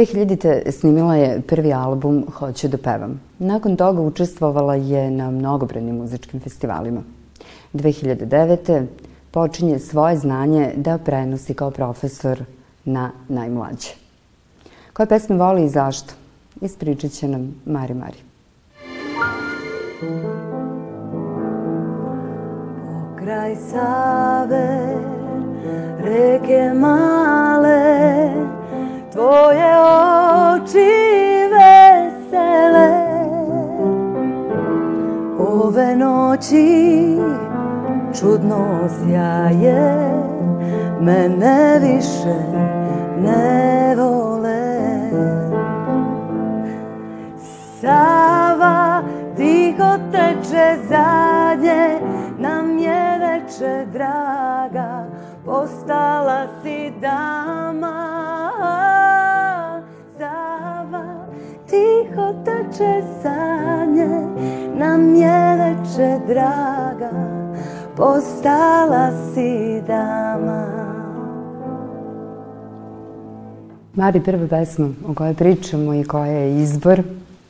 2000. snimila je prvi album Hoću da pevam. Nakon toga učestvovala je na mnogobranim muzičkim festivalima. 2009. počinje svoje znanje da prenosi kao profesor na najmlađe. Koje pesme voli i zašto? Ispričat će nam Mari Mari. Pokraj Save, reke male, noći čudno sjaje, mene više ne vole. Sava tiho teče zadnje, nam je veče draga, postala si dama. Sava tiho teče zadnje, nam je veče draga, postala si dama. Mari, prva pesma o kojoj pričamo i koja je izbor,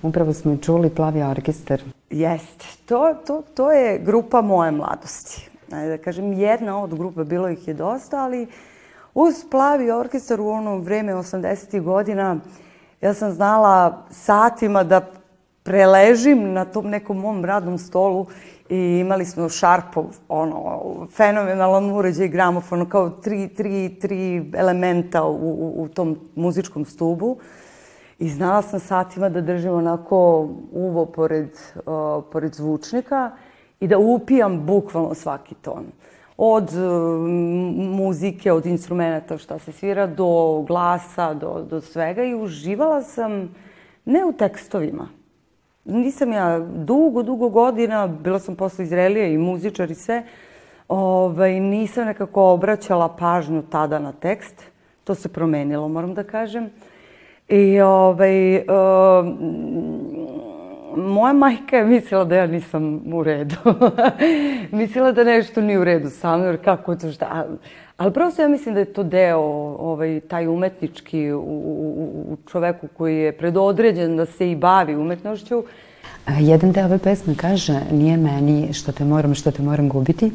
upravo smo čuli Plavi orkestar. Jeste. To, to, to je grupa moje mladosti. Da kažem, jedna od grupe, bilo ih je dosta, ali uz Plavi orkestar u ono vreme 80. godina ja sam znala satima da preležim na tom nekom mom radnom stolu i imali smo Sharpov, ono, fenomenalan uređaj gramofon, kao tri, tri, tri elementa u, u, u tom muzičkom stubu. I znala sam satima da držim onako uvo pored, uh, pored zvučnika i da upijam bukvalno svaki ton. Od uh, muzike, od instrumenta šta se svira, do glasa, do, do svega i uživala sam ne u tekstovima, nisam ja dugo, dugo godina, bila sam posle Izraelija i muzičar i sve, ovaj, nisam nekako obraćala pažnju tada na tekst. To se promenilo, moram da kažem. I ovaj, uh, moja majka je mislila da ja nisam u redu. mislila da nešto nije u redu sa mnom, jer kako to šta... Ali prosto ja mislim da je to deo, ovaj, taj umetnički u, u, u čoveku koji je predodređen da se i bavi umetnošću. Jedan deo ove pesme kaže, nije meni što te moram, što te moram gubiti,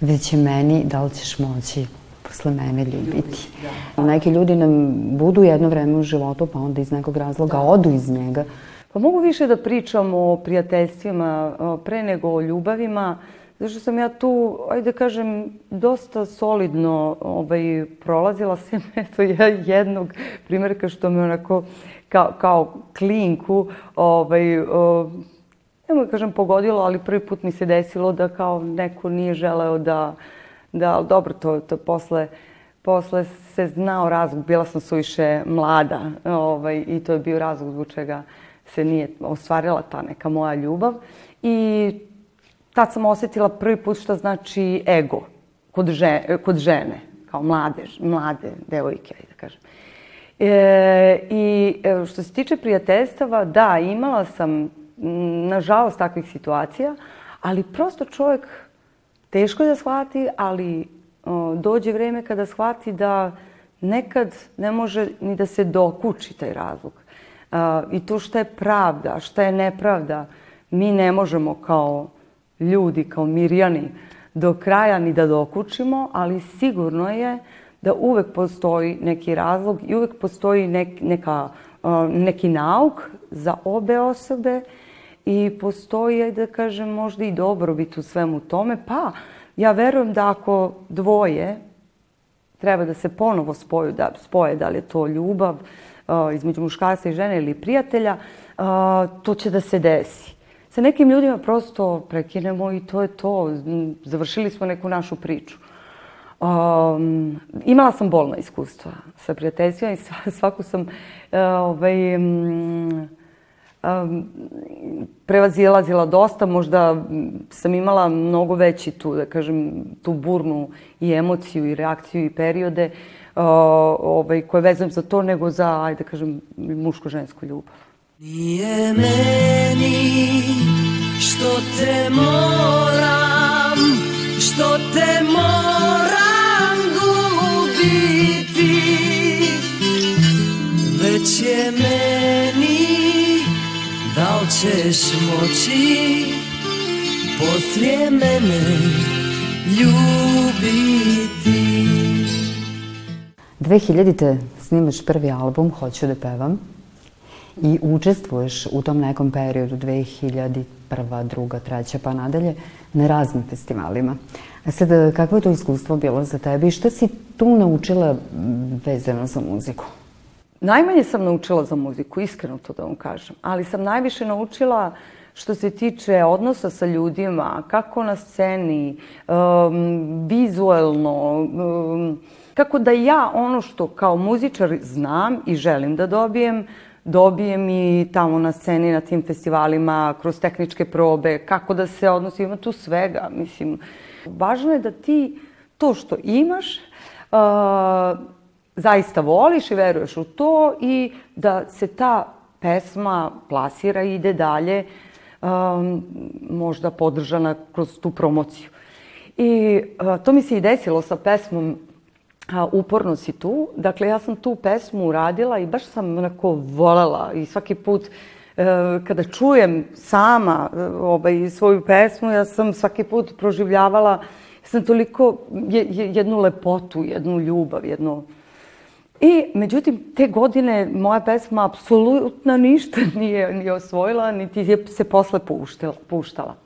već je meni da li ćeš moći posle mene ljubiti. Da. Neki ljudi nam budu jedno vreme u životu, pa onda iz nekog razloga da. odu iz njega. Pa mogu više da pričam o prijateljstvima pre nego o ljubavima, Zašto sam ja tu, ajde da kažem, dosta solidno ovaj, prolazila sem eto ja jednog primjerka što me onako kao, kao klinku, ovaj, o, nemoj da kažem pogodilo, ali prvi put mi se desilo da kao neko nije želeo da, da dobro, to, to posle, posle se znao razlog, bila sam suviše mlada ovaj, i to je bio razlog zbog čega se nije ostvarila ta neka moja ljubav. I tad sam osetila prvi put šta znači ego kod, žene, kod žene, kao mlade, mlade devojke, da kažem. E, I e, što se tiče prijateljstava, da, imala sam, nažalost, takvih situacija, ali prosto čovjek teško je da shvati, ali o, dođe vreme kada shvati da nekad ne može ni da se dokuči taj razlog. A, I to šta je pravda, šta je nepravda, mi ne možemo kao ljudi, kao Mirjani, do kraja ni da dokučimo, ali sigurno je da uvek postoji neki razlog i uvek postoji nek, neka, neki nauk za obe osobe i postoji, da kažem, možda i dobrobit u svemu tome. Pa, ja verujem da ako dvoje treba da se ponovo spoju, da, spoje, da li je to ljubav između muškarca i žene ili prijatelja, to će da se desi sa nekim ljudima prosto prekinemo i to je to. Završili smo neku našu priču. Um, imala sam bolna iskustva sa prijateljstvima i svaku sam uh, ovaj, um, um, prevazilazila dosta. Možda sam imala mnogo veći tu, da kažem, tu burnu i emociju i reakciju i periode uh, ovaj, koje vezujem za to nego za, ajde da kažem, muško-žensku ljubav. Nije meni što te moram, što te moram gubiti Već je meni da li ćeš moći poslije mene ljubiti 2000. snimaš prvi album Hoću da pevam i učestvuješ u tom nekom periodu 2001. druga, treća pa nadalje na raznim festivalima. A sad, kakvo je to iskustvo bilo za tebe i šta si tu naučila vezano za muziku? Najmanje sam naučila za muziku, iskreno to da vam kažem, ali sam najviše naučila što se tiče odnosa sa ljudima, kako na sceni, um, vizuelno, um, kako da ja ono što kao muzičar znam i želim da dobijem, dobijem i tamo na sceni, na tim festivalima, kroz tehničke probe, kako da se odnosi, ima tu svega, mislim. Važno je da ti to što imaš, uh, zaista voliš i veruješ u to i da se ta pesma plasira i ide dalje, um, možda podržana kroz tu promociju. I uh, to mi se i desilo sa pesmom a, uporno si tu. Dakle, ja sam tu pesmu uradila i baš sam onako volela i svaki put e, kada čujem sama e, ovaj, svoju pesmu, ja sam svaki put proživljavala, ja sam toliko je, je, jednu lepotu, jednu ljubav, jedno... I, međutim, te godine moja pesma apsolutno ništa nije, nije osvojila, niti je se posle puštila. puštala.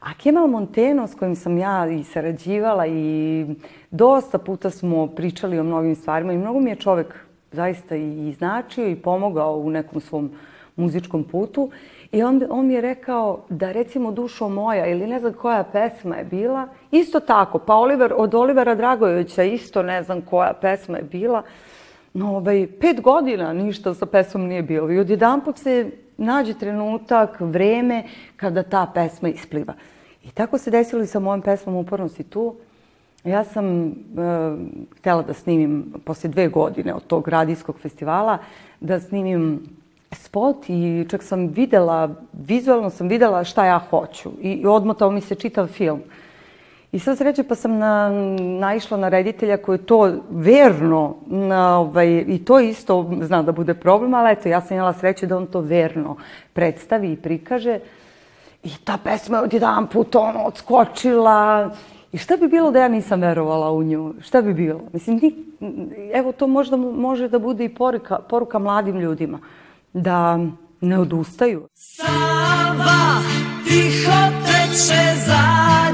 A Kemal Monteno, s kojim sam ja i sarađivala i dosta puta smo pričali o mnogim stvarima i mnogo mi je čovek zaista i značio i pomogao u nekom svom muzičkom putu. I on, on mi je rekao da recimo Dušo moja ili ne znam koja pesma je bila, isto tako, pa Oliver, od Olivera Dragojevića isto ne znam koja pesma je bila, no ovaj, pet godina ništa sa pesmom nije bilo i odjedan put se nađe trenutak, vreme kada ta pesma ispliva. I tako se desilo i sa mojom pesmom Uporno si tu. Ja sam e, htela da snimim posle dve godine od tog radijskog festivala, da snimim spot i čak sam videla, vizualno sam videla šta ja hoću i odmotao mi se čitav film. I sad sreće pa sam na, naišla na reditelja koji to verno, na, ovaj, i to isto zna da bude problem, ali eto, ja sam imala sreće da on to verno predstavi i prikaže. I ta pesma je odjedan put ono odskočila. I šta bi bilo da ja nisam verovala u nju? Šta bi bilo? Mislim, ni, evo to možda može da bude i poruka, poruka mladim ljudima. Da ne odustaju. Sava tiho teče zadnje,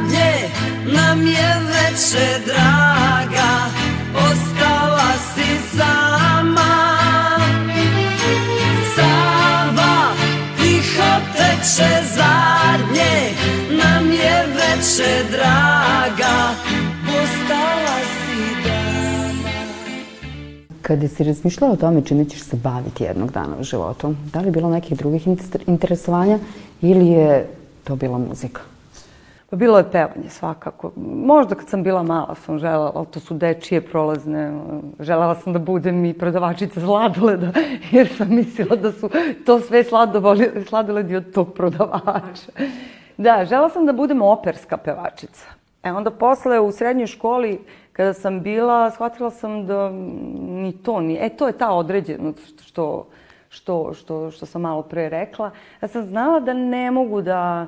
nam je veče draga, ostala si sama. Sava tiho teče zadnje, nam je veče draga, postala si dama. Kada si razmišljala o tome čime ćeš se baviti jednog dana u životu, da li je bilo nekih drugih interesovanja ili je to bila muzika? Pa bilo je pevanje svakako. Možda kad sam bila mala sam želela, ali to su dečije prolazne. Želela sam da budem i prodavačica sladoleda, jer sam mislila da su to sve sladoledi od tog prodavača. Da, žela sam da budem operska pevačica. E onda posle u srednjoj školi, kada sam bila, shvatila sam da ni to ni... E, to je ta određenost što, što, što, što sam malo pre rekla. Ja sam znala da ne mogu da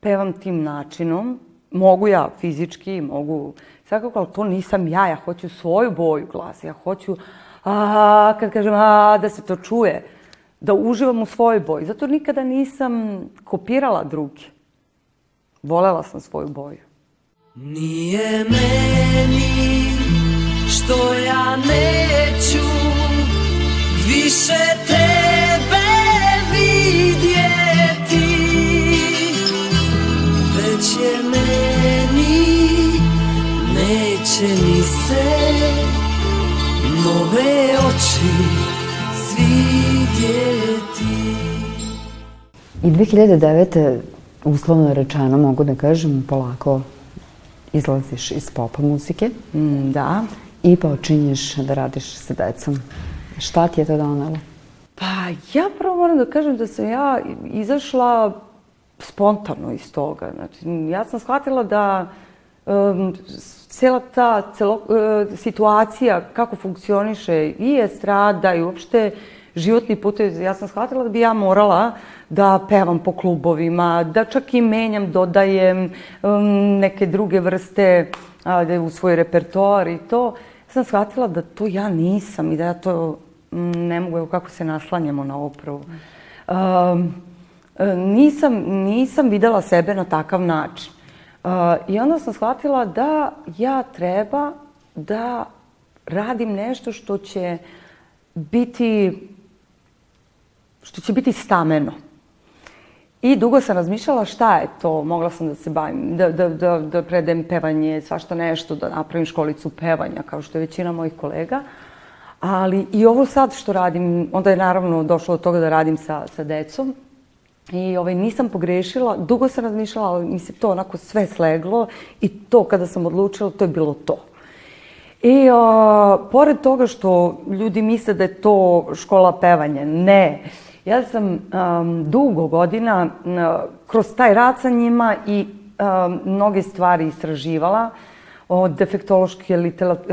pevam tim načinom. Mogu ja fizički, mogu svakako, ali to nisam ja. Ja hoću svoju boju glasa. Ja hoću, a, kad kažem, a, da se to čuje, da uživam u svojoj boji. Zato nikada nisam kopirala druge. Volela sam svoju boju. Nije meni 2009. uslovno rečeno, mogu da kažem, polako izlaziš iz pop muzike. Mm, da. I počinješ da radiš sa decom. Šta ti je to donalo? Pa ja prvo moram da kažem da sam ja izašla spontano iz toga. Znači, ja sam shvatila da um, cijela ta celo, uh, situacija kako funkcioniše i estrada i uopšte životni put, ja sam shvatila da bi ja morala da pevam po klubovima, da čak i menjam, dodajem um, neke druge vrste ajde, u svoj repertoar i to. Sam shvatila da to ja nisam i da ja to mm, ne mogu, evo kako se naslanjamo na opravu. Um, nisam, nisam videla sebe na takav način. Uh, I onda sam shvatila da ja treba da radim nešto što će biti što će biti stameno. I dugo sam razmišljala šta je to, mogla sam da se bavim, da, da, da, da predajem pevanje, svašta nešto, da napravim školicu pevanja, kao što je većina mojih kolega. Ali i ovo sad što radim, onda je naravno došlo do toga da radim sa, sa decom. I ovaj, nisam pogrešila, dugo sam razmišljala, ali mi se to onako sve sleglo i to kada sam odlučila, to je bilo to. I a, pored toga što ljudi misle da je to škola pevanja, ne. Ja sam um, dugo godina uh, kroz taj rad sa njima i um, mnoge stvari istraživala od defektološke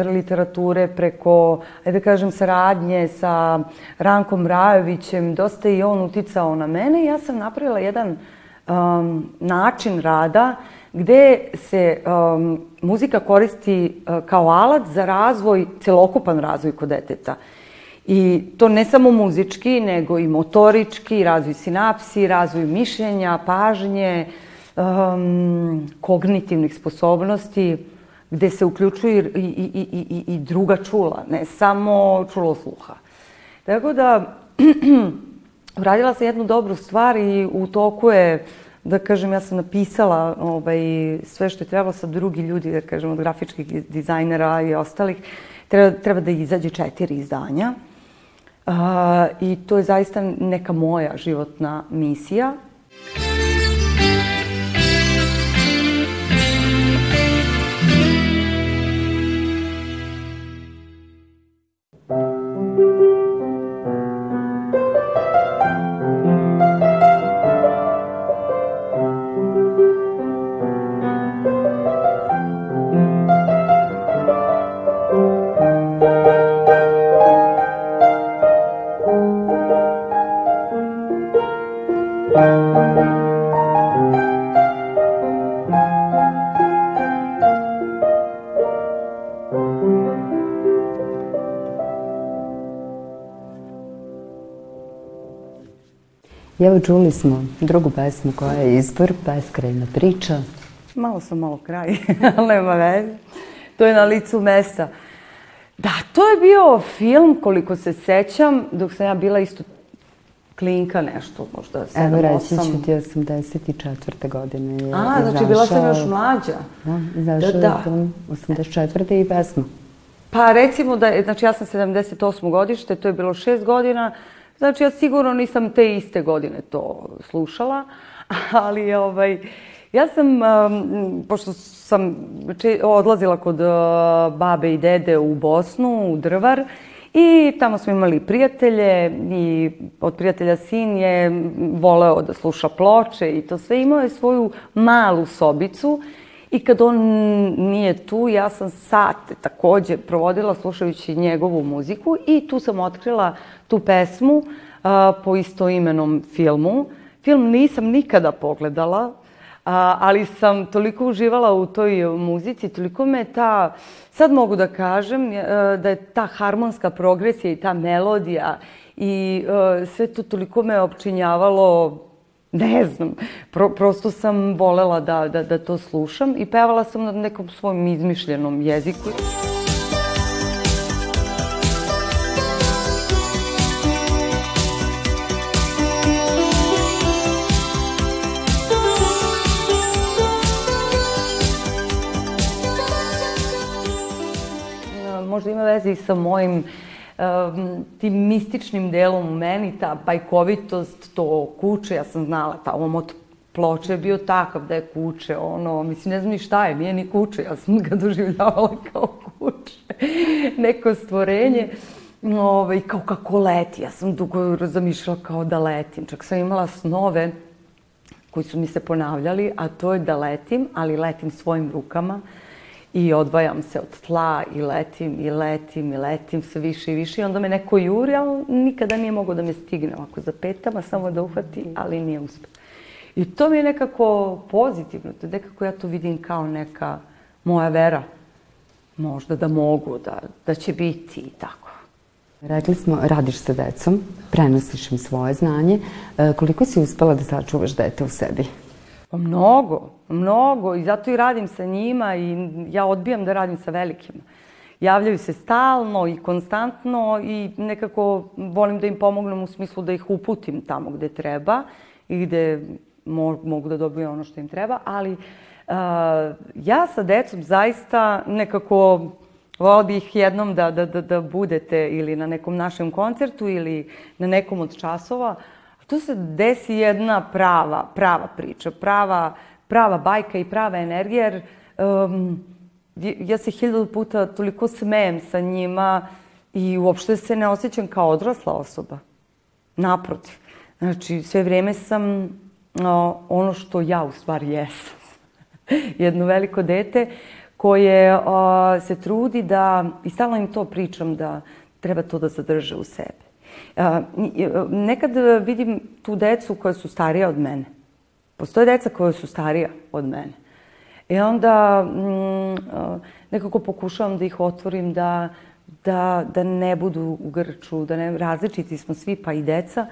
literature preko, ajde da kažem, saradnje sa Rankom Rajovićem, dosta je i on uticao na mene i ja sam napravila jedan um, način rada gde se um, muzika koristi uh, kao alat za razvoj, celokupan razvoj kod deteta. I to ne samo muzički, nego i motorički, razvoj sinapsi, razvoj mišljenja, pažnje, um, kognitivnih sposobnosti, gde se uključuju i, i, i, i, i druga čula, ne samo čulo sluha. Tako da, uradila sam jednu dobru stvar i u toku je, da kažem, ja sam napisala ovaj, sve što je trebalo sa drugi ljudi, da kažem, od grafičkih dizajnera i ostalih. Treba, treba da izađe četiri izdanja. I to je zaista neka moja životna misija. Evo čuli smo drugu pesmu koja je izbor, beskrajna priča. Malo sam malo kraj, ali nema veze. To je na licu mesta. Da, to je bio film, koliko se sećam, dok sam ja bila isto klinka nešto, možda 7-8. Evo reći ću ti 84. godine je A, znači bila sam još mlađa. Da, izašao da, da. film 84. i pesma. Pa recimo da znači ja sam 78. godište, to je bilo šest godina, Znači, ja sigurno nisam te iste godine to slušala, ali ovaj, ja sam, um, pošto sam odlazila kod uh, babe i dede u Bosnu, u Drvar, I tamo smo imali prijatelje i od prijatelja sin je voleo da sluša ploče i to sve. Imao je svoju malu sobicu I kad on nije tu, ja sam sate takođe provodila slušajući njegovu muziku i tu sam otkrila tu pesmu uh, po istoimenom filmu. Film nisam nikada pogledala, a, ali sam toliko uživala u toj muzici, toliko me ta, sad mogu da kažem, da je ta harmonska progresija i ta melodija i uh, sve to toliko me opčinjavalo ne znam, pro, prosto sam volela da, da, da to slušam i pevala sam na nekom svom izmišljenom jeziku. Možda ima veze i sa mojim tim mističnim delom u meni, ta bajkovitost, to kuće, ja sam znala, ta omot ploče je bio takav da je kuće, ono, mislim, ne znam ni šta je, nije ni kuće, ja sam ga doživljavala kao kuće, neko stvorenje, ovaj, kao kako leti, ja sam dugo zamišljala kao da letim, čak sam imala snove koji su mi se ponavljali, a to je da letim, ali letim svojim rukama, i odvajam se od tla i letim i letim i letim sve više i više i onda me neko juri, ali nikada nije mogo da me stigne ovako za petama, samo da uhvati, ali nije uspio. I to mi je nekako pozitivno, to je nekako ja to vidim kao neka moja vera. Možda da mogu, da, da će biti i tako. Rekli smo, radiš sa decom, prenosiš im svoje znanje. E, koliko si uspela da sačuvaš dete u sebi? Pa mnogo, mnogo i zato i radim sa njima i ja odbijam da radim sa velikima. Javljaju se stalno i konstantno i nekako volim da im pomognem u smislu da ih uputim tamo gde treba i gde mo mogu da dobiju ono što im treba, ali uh, ja sa decom zaista nekako Volala bih jednom da, da, da, da budete ili na nekom našem koncertu ili na nekom od časova. Tu se desi jedna prava, prava priča, prava, prava bajka i prava energija, jer um, ja se hiljadu puta toliko smejem sa njima i uopšte se ne osjećam kao odrasla osoba. Naprotiv. Znači, sve vreme sam o, ono što ja u stvari jesam. Jedno veliko dete koje o, se trudi da, i stalno im to pričam, da treba to da zadrže u sebi. A, nekad vidim tu decu koja su starija od mene. Postoje deca koja su starija od mene. I onda mm, nekako pokušavam da ih otvorim da, da, da ne budu u grču, da ne, različiti smo svi, pa i deca.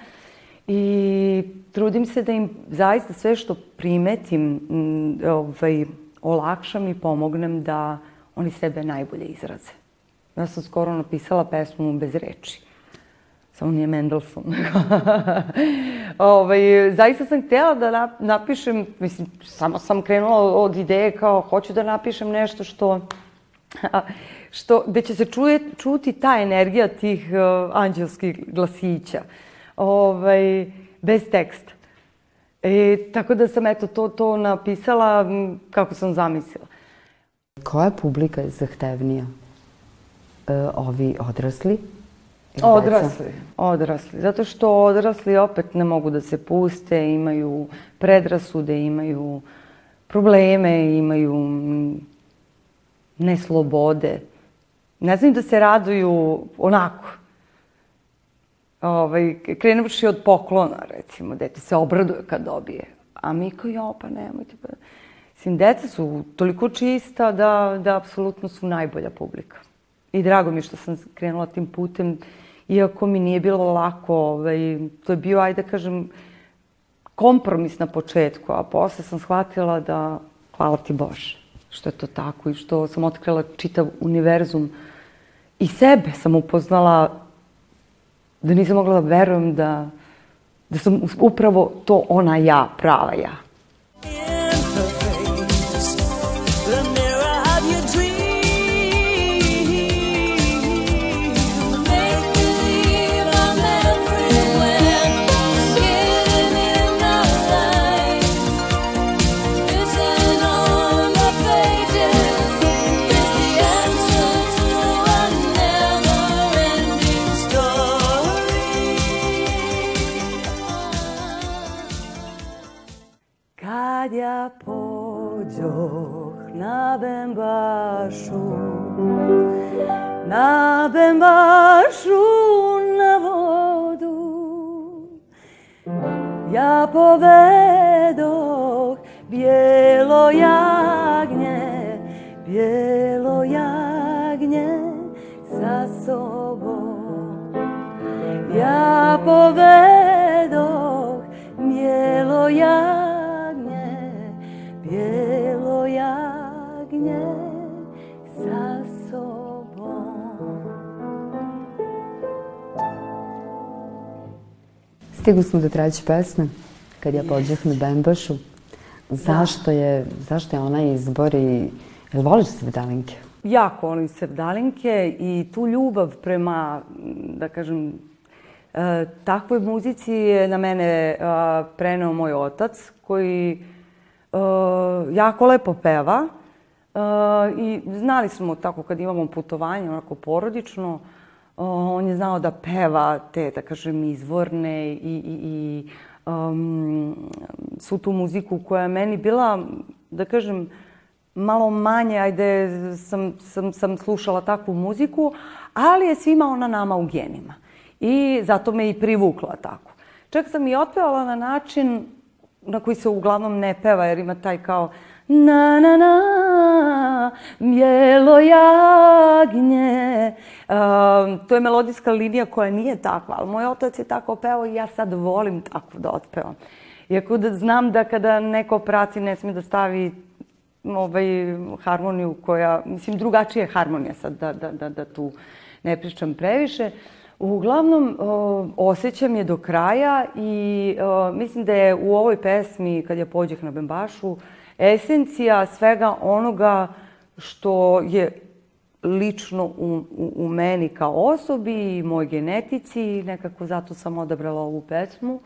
I trudim se da im zaista sve što primetim mm, ovaj, olakšam i pomognem da oni sebe najbolje izraze. Ja sam skoro napisala pesmu bez reči. Samo nije Mendelssohn. ovaj, zaista sam htjela da napišem, mislim, samo sam krenula od ideje kao hoću da napišem nešto što, što gde će se čuje, čuti ta energija tih uh, anđelskih glasića. Ovaj, bez teksta. E, tako da sam eto to, to napisala kako sam zamislila. Koja publika je zahtevnija? E, ovi odrasli? Odrasli, odrasli. Zato što odrasli opet ne mogu da se puste, imaju predrasude, imaju probleme, imaju neslobode. Ne znam da se raduju onako, ovaj, krenuši od poklona, recimo, dete se obraduje kad dobije. A mi kao, jo, pa nemojte. Pa... Mislim, deca su toliko čista da, da apsolutno su najbolja publika. I drago mi je što sam krenula tim putem, iako mi nije bilo lako, ovaj, to je bio, ajde da kažem, kompromis na početku, a posle sam shvatila da, hvala ti Bože, što je to tako i što sam otkrila čitav univerzum i sebe sam upoznala da nisam mogla da verujem da, da sam upravo to ona ja, prava ja. Bembašu, na bembašu na vodu. Ja povedoh bijelo jagnje, bijelo jagnje sa sobom. Ja povedoh bijelo jagnje, Stigli smo do treće pesme, kad ja pođeh na Bembašu. Zašto je, zašto je ona izbor i jel voliš sevdalinke? Jako volim sevdalinke i tu ljubav prema, da kažem, e, takvoj muzici je na mene e, preneo moj otac koji e, jako lepo peva I znali smo tako kad imamo putovanje, onako porodično, on je znao da peva te, da kažem, izvorne i, i, i um, svu tu muziku koja je meni bila, da kažem, malo manje, ajde, sam, sam, sam slušala takvu muziku, ali je svima ona nama u genima. I zato me i privukla tako. Čak sam i otpevala na način na koji se uglavnom ne peva, jer ima taj kao na na na, bijelo jagnje. Um, to je melodijska linija koja nije takva, ali moj otac je tako peo i ja sad volim tako da otpevam. Iako da znam da kada neko prati ne sme da stavi ovaj, harmoniju koja, mislim, drugačija je harmonija sad, da, da, da, da tu ne pričam previše. Uglavnom, osjećam je do kraja i mislim da je u ovoj pesmi, kad ja pođeh na Bembašu, esencija svega onoga što je lično u, u, u meni kao osobi i moj genetici. Nekako zato sam odabrala ovu pesmu.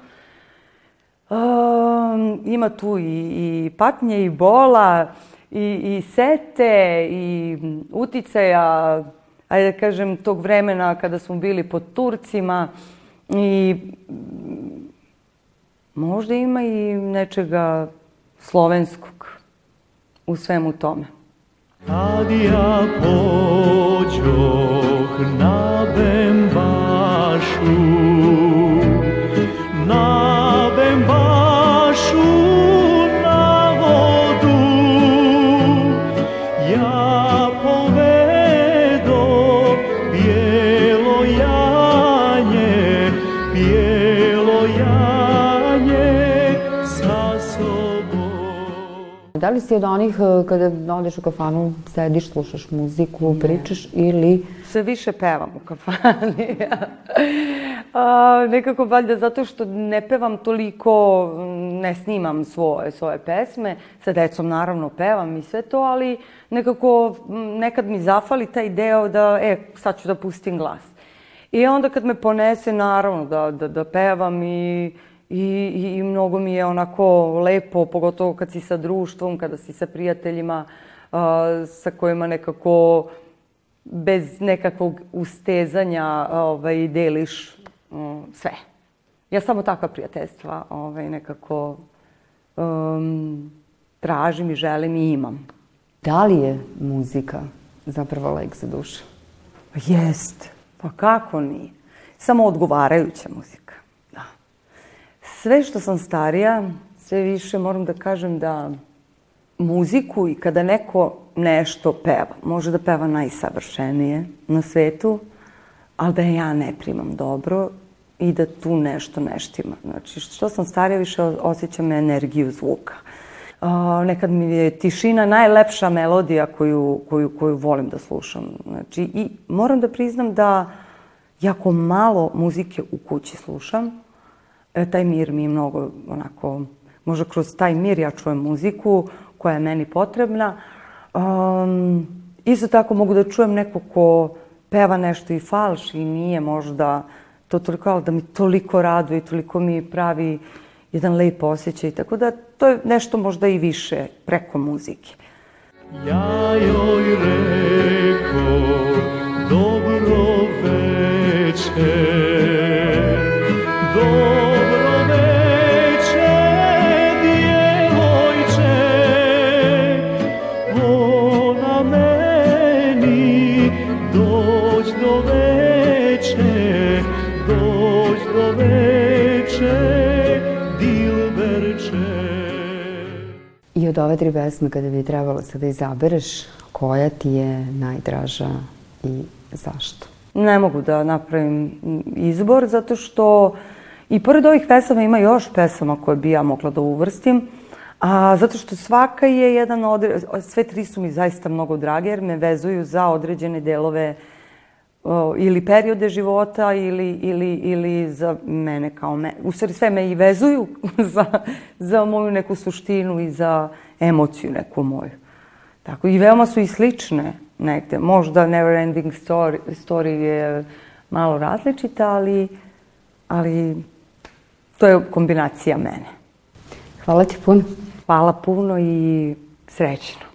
Um, ima tu i, i patnje i bola i, i sete i uticaja, ajde da kažem, tog vremena kada smo bili pod Turcima i možda ima i nečega slovenskog u svemu tome. Kad ja pođoh na Da li si od onih e, kada odeš u kafanu, sediš, slušaš muziku, pričaš ili... Sve više pevam u kafani. A, nekako valjda zato što ne pevam toliko, ne snimam svoje, svoje pesme. Sa decom naravno pevam i sve to, ali nekako nekad mi zafali taj deo da, e, sad ću da pustim glas. I onda kad me ponese, naravno da, da, da pevam i, i, i, i mnogo mi je onako lepo, pogotovo kad si sa društvom, kada si sa prijateljima, a, sa kojima nekako bez nekakvog ustezanja ovaj, deliš um, sve. Ja samo takva prijateljstva ovaj, nekako um, tražim i želim i imam. Da li je muzika zapravo lek za dušu? Pa Jest. Pa kako nije? Samo odgovarajuća muzika. Sve što sam starija, sve više moram da kažem da muziku i kada neko nešto peva, može da peva najsavršenije na svetu, ali da ja ne primam dobro i da tu nešto ne štima. Znači, što sam starija, više osjećam energiju zvuka. Uh, nekad mi je tišina najlepša melodija koju, koju, koju volim da slušam. Znači, i moram da priznam da jako malo muzike u kući slušam. E, taj mir mi je mnogo onako, možda kroz taj mir ja čujem muziku koja je meni potrebna. Um, isto tako mogu da čujem neko ko peva nešto i falš i nije možda to toliko, ali da mi toliko raduje i toliko mi pravi jedan lep osjećaj. Tako da to je nešto možda i više preko muzike. Ja joj reko dobro Od ove tri pesme, kada bi trebalo sad da izabereš, koja ti je najdraža i zašto? Ne mogu da napravim izbor zato što i pored ovih pesama ima još pesama koje bi ja mogla da uvrstim. A zato što svaka je jedan odre... sve tri su mi zaista mnogo drage jer me vezuju za određene delove o, ili periode života ili, ili, ili za mene kao me. U stvari sve me i vezuju za, za moju neku suštinu i za emociju neku moju. Tako i veoma su i slične negde. Možda Never Ending Story, story je malo različita, ali, ali to je kombinacija mene. Hvala ti puno. Hvala puno i srećno.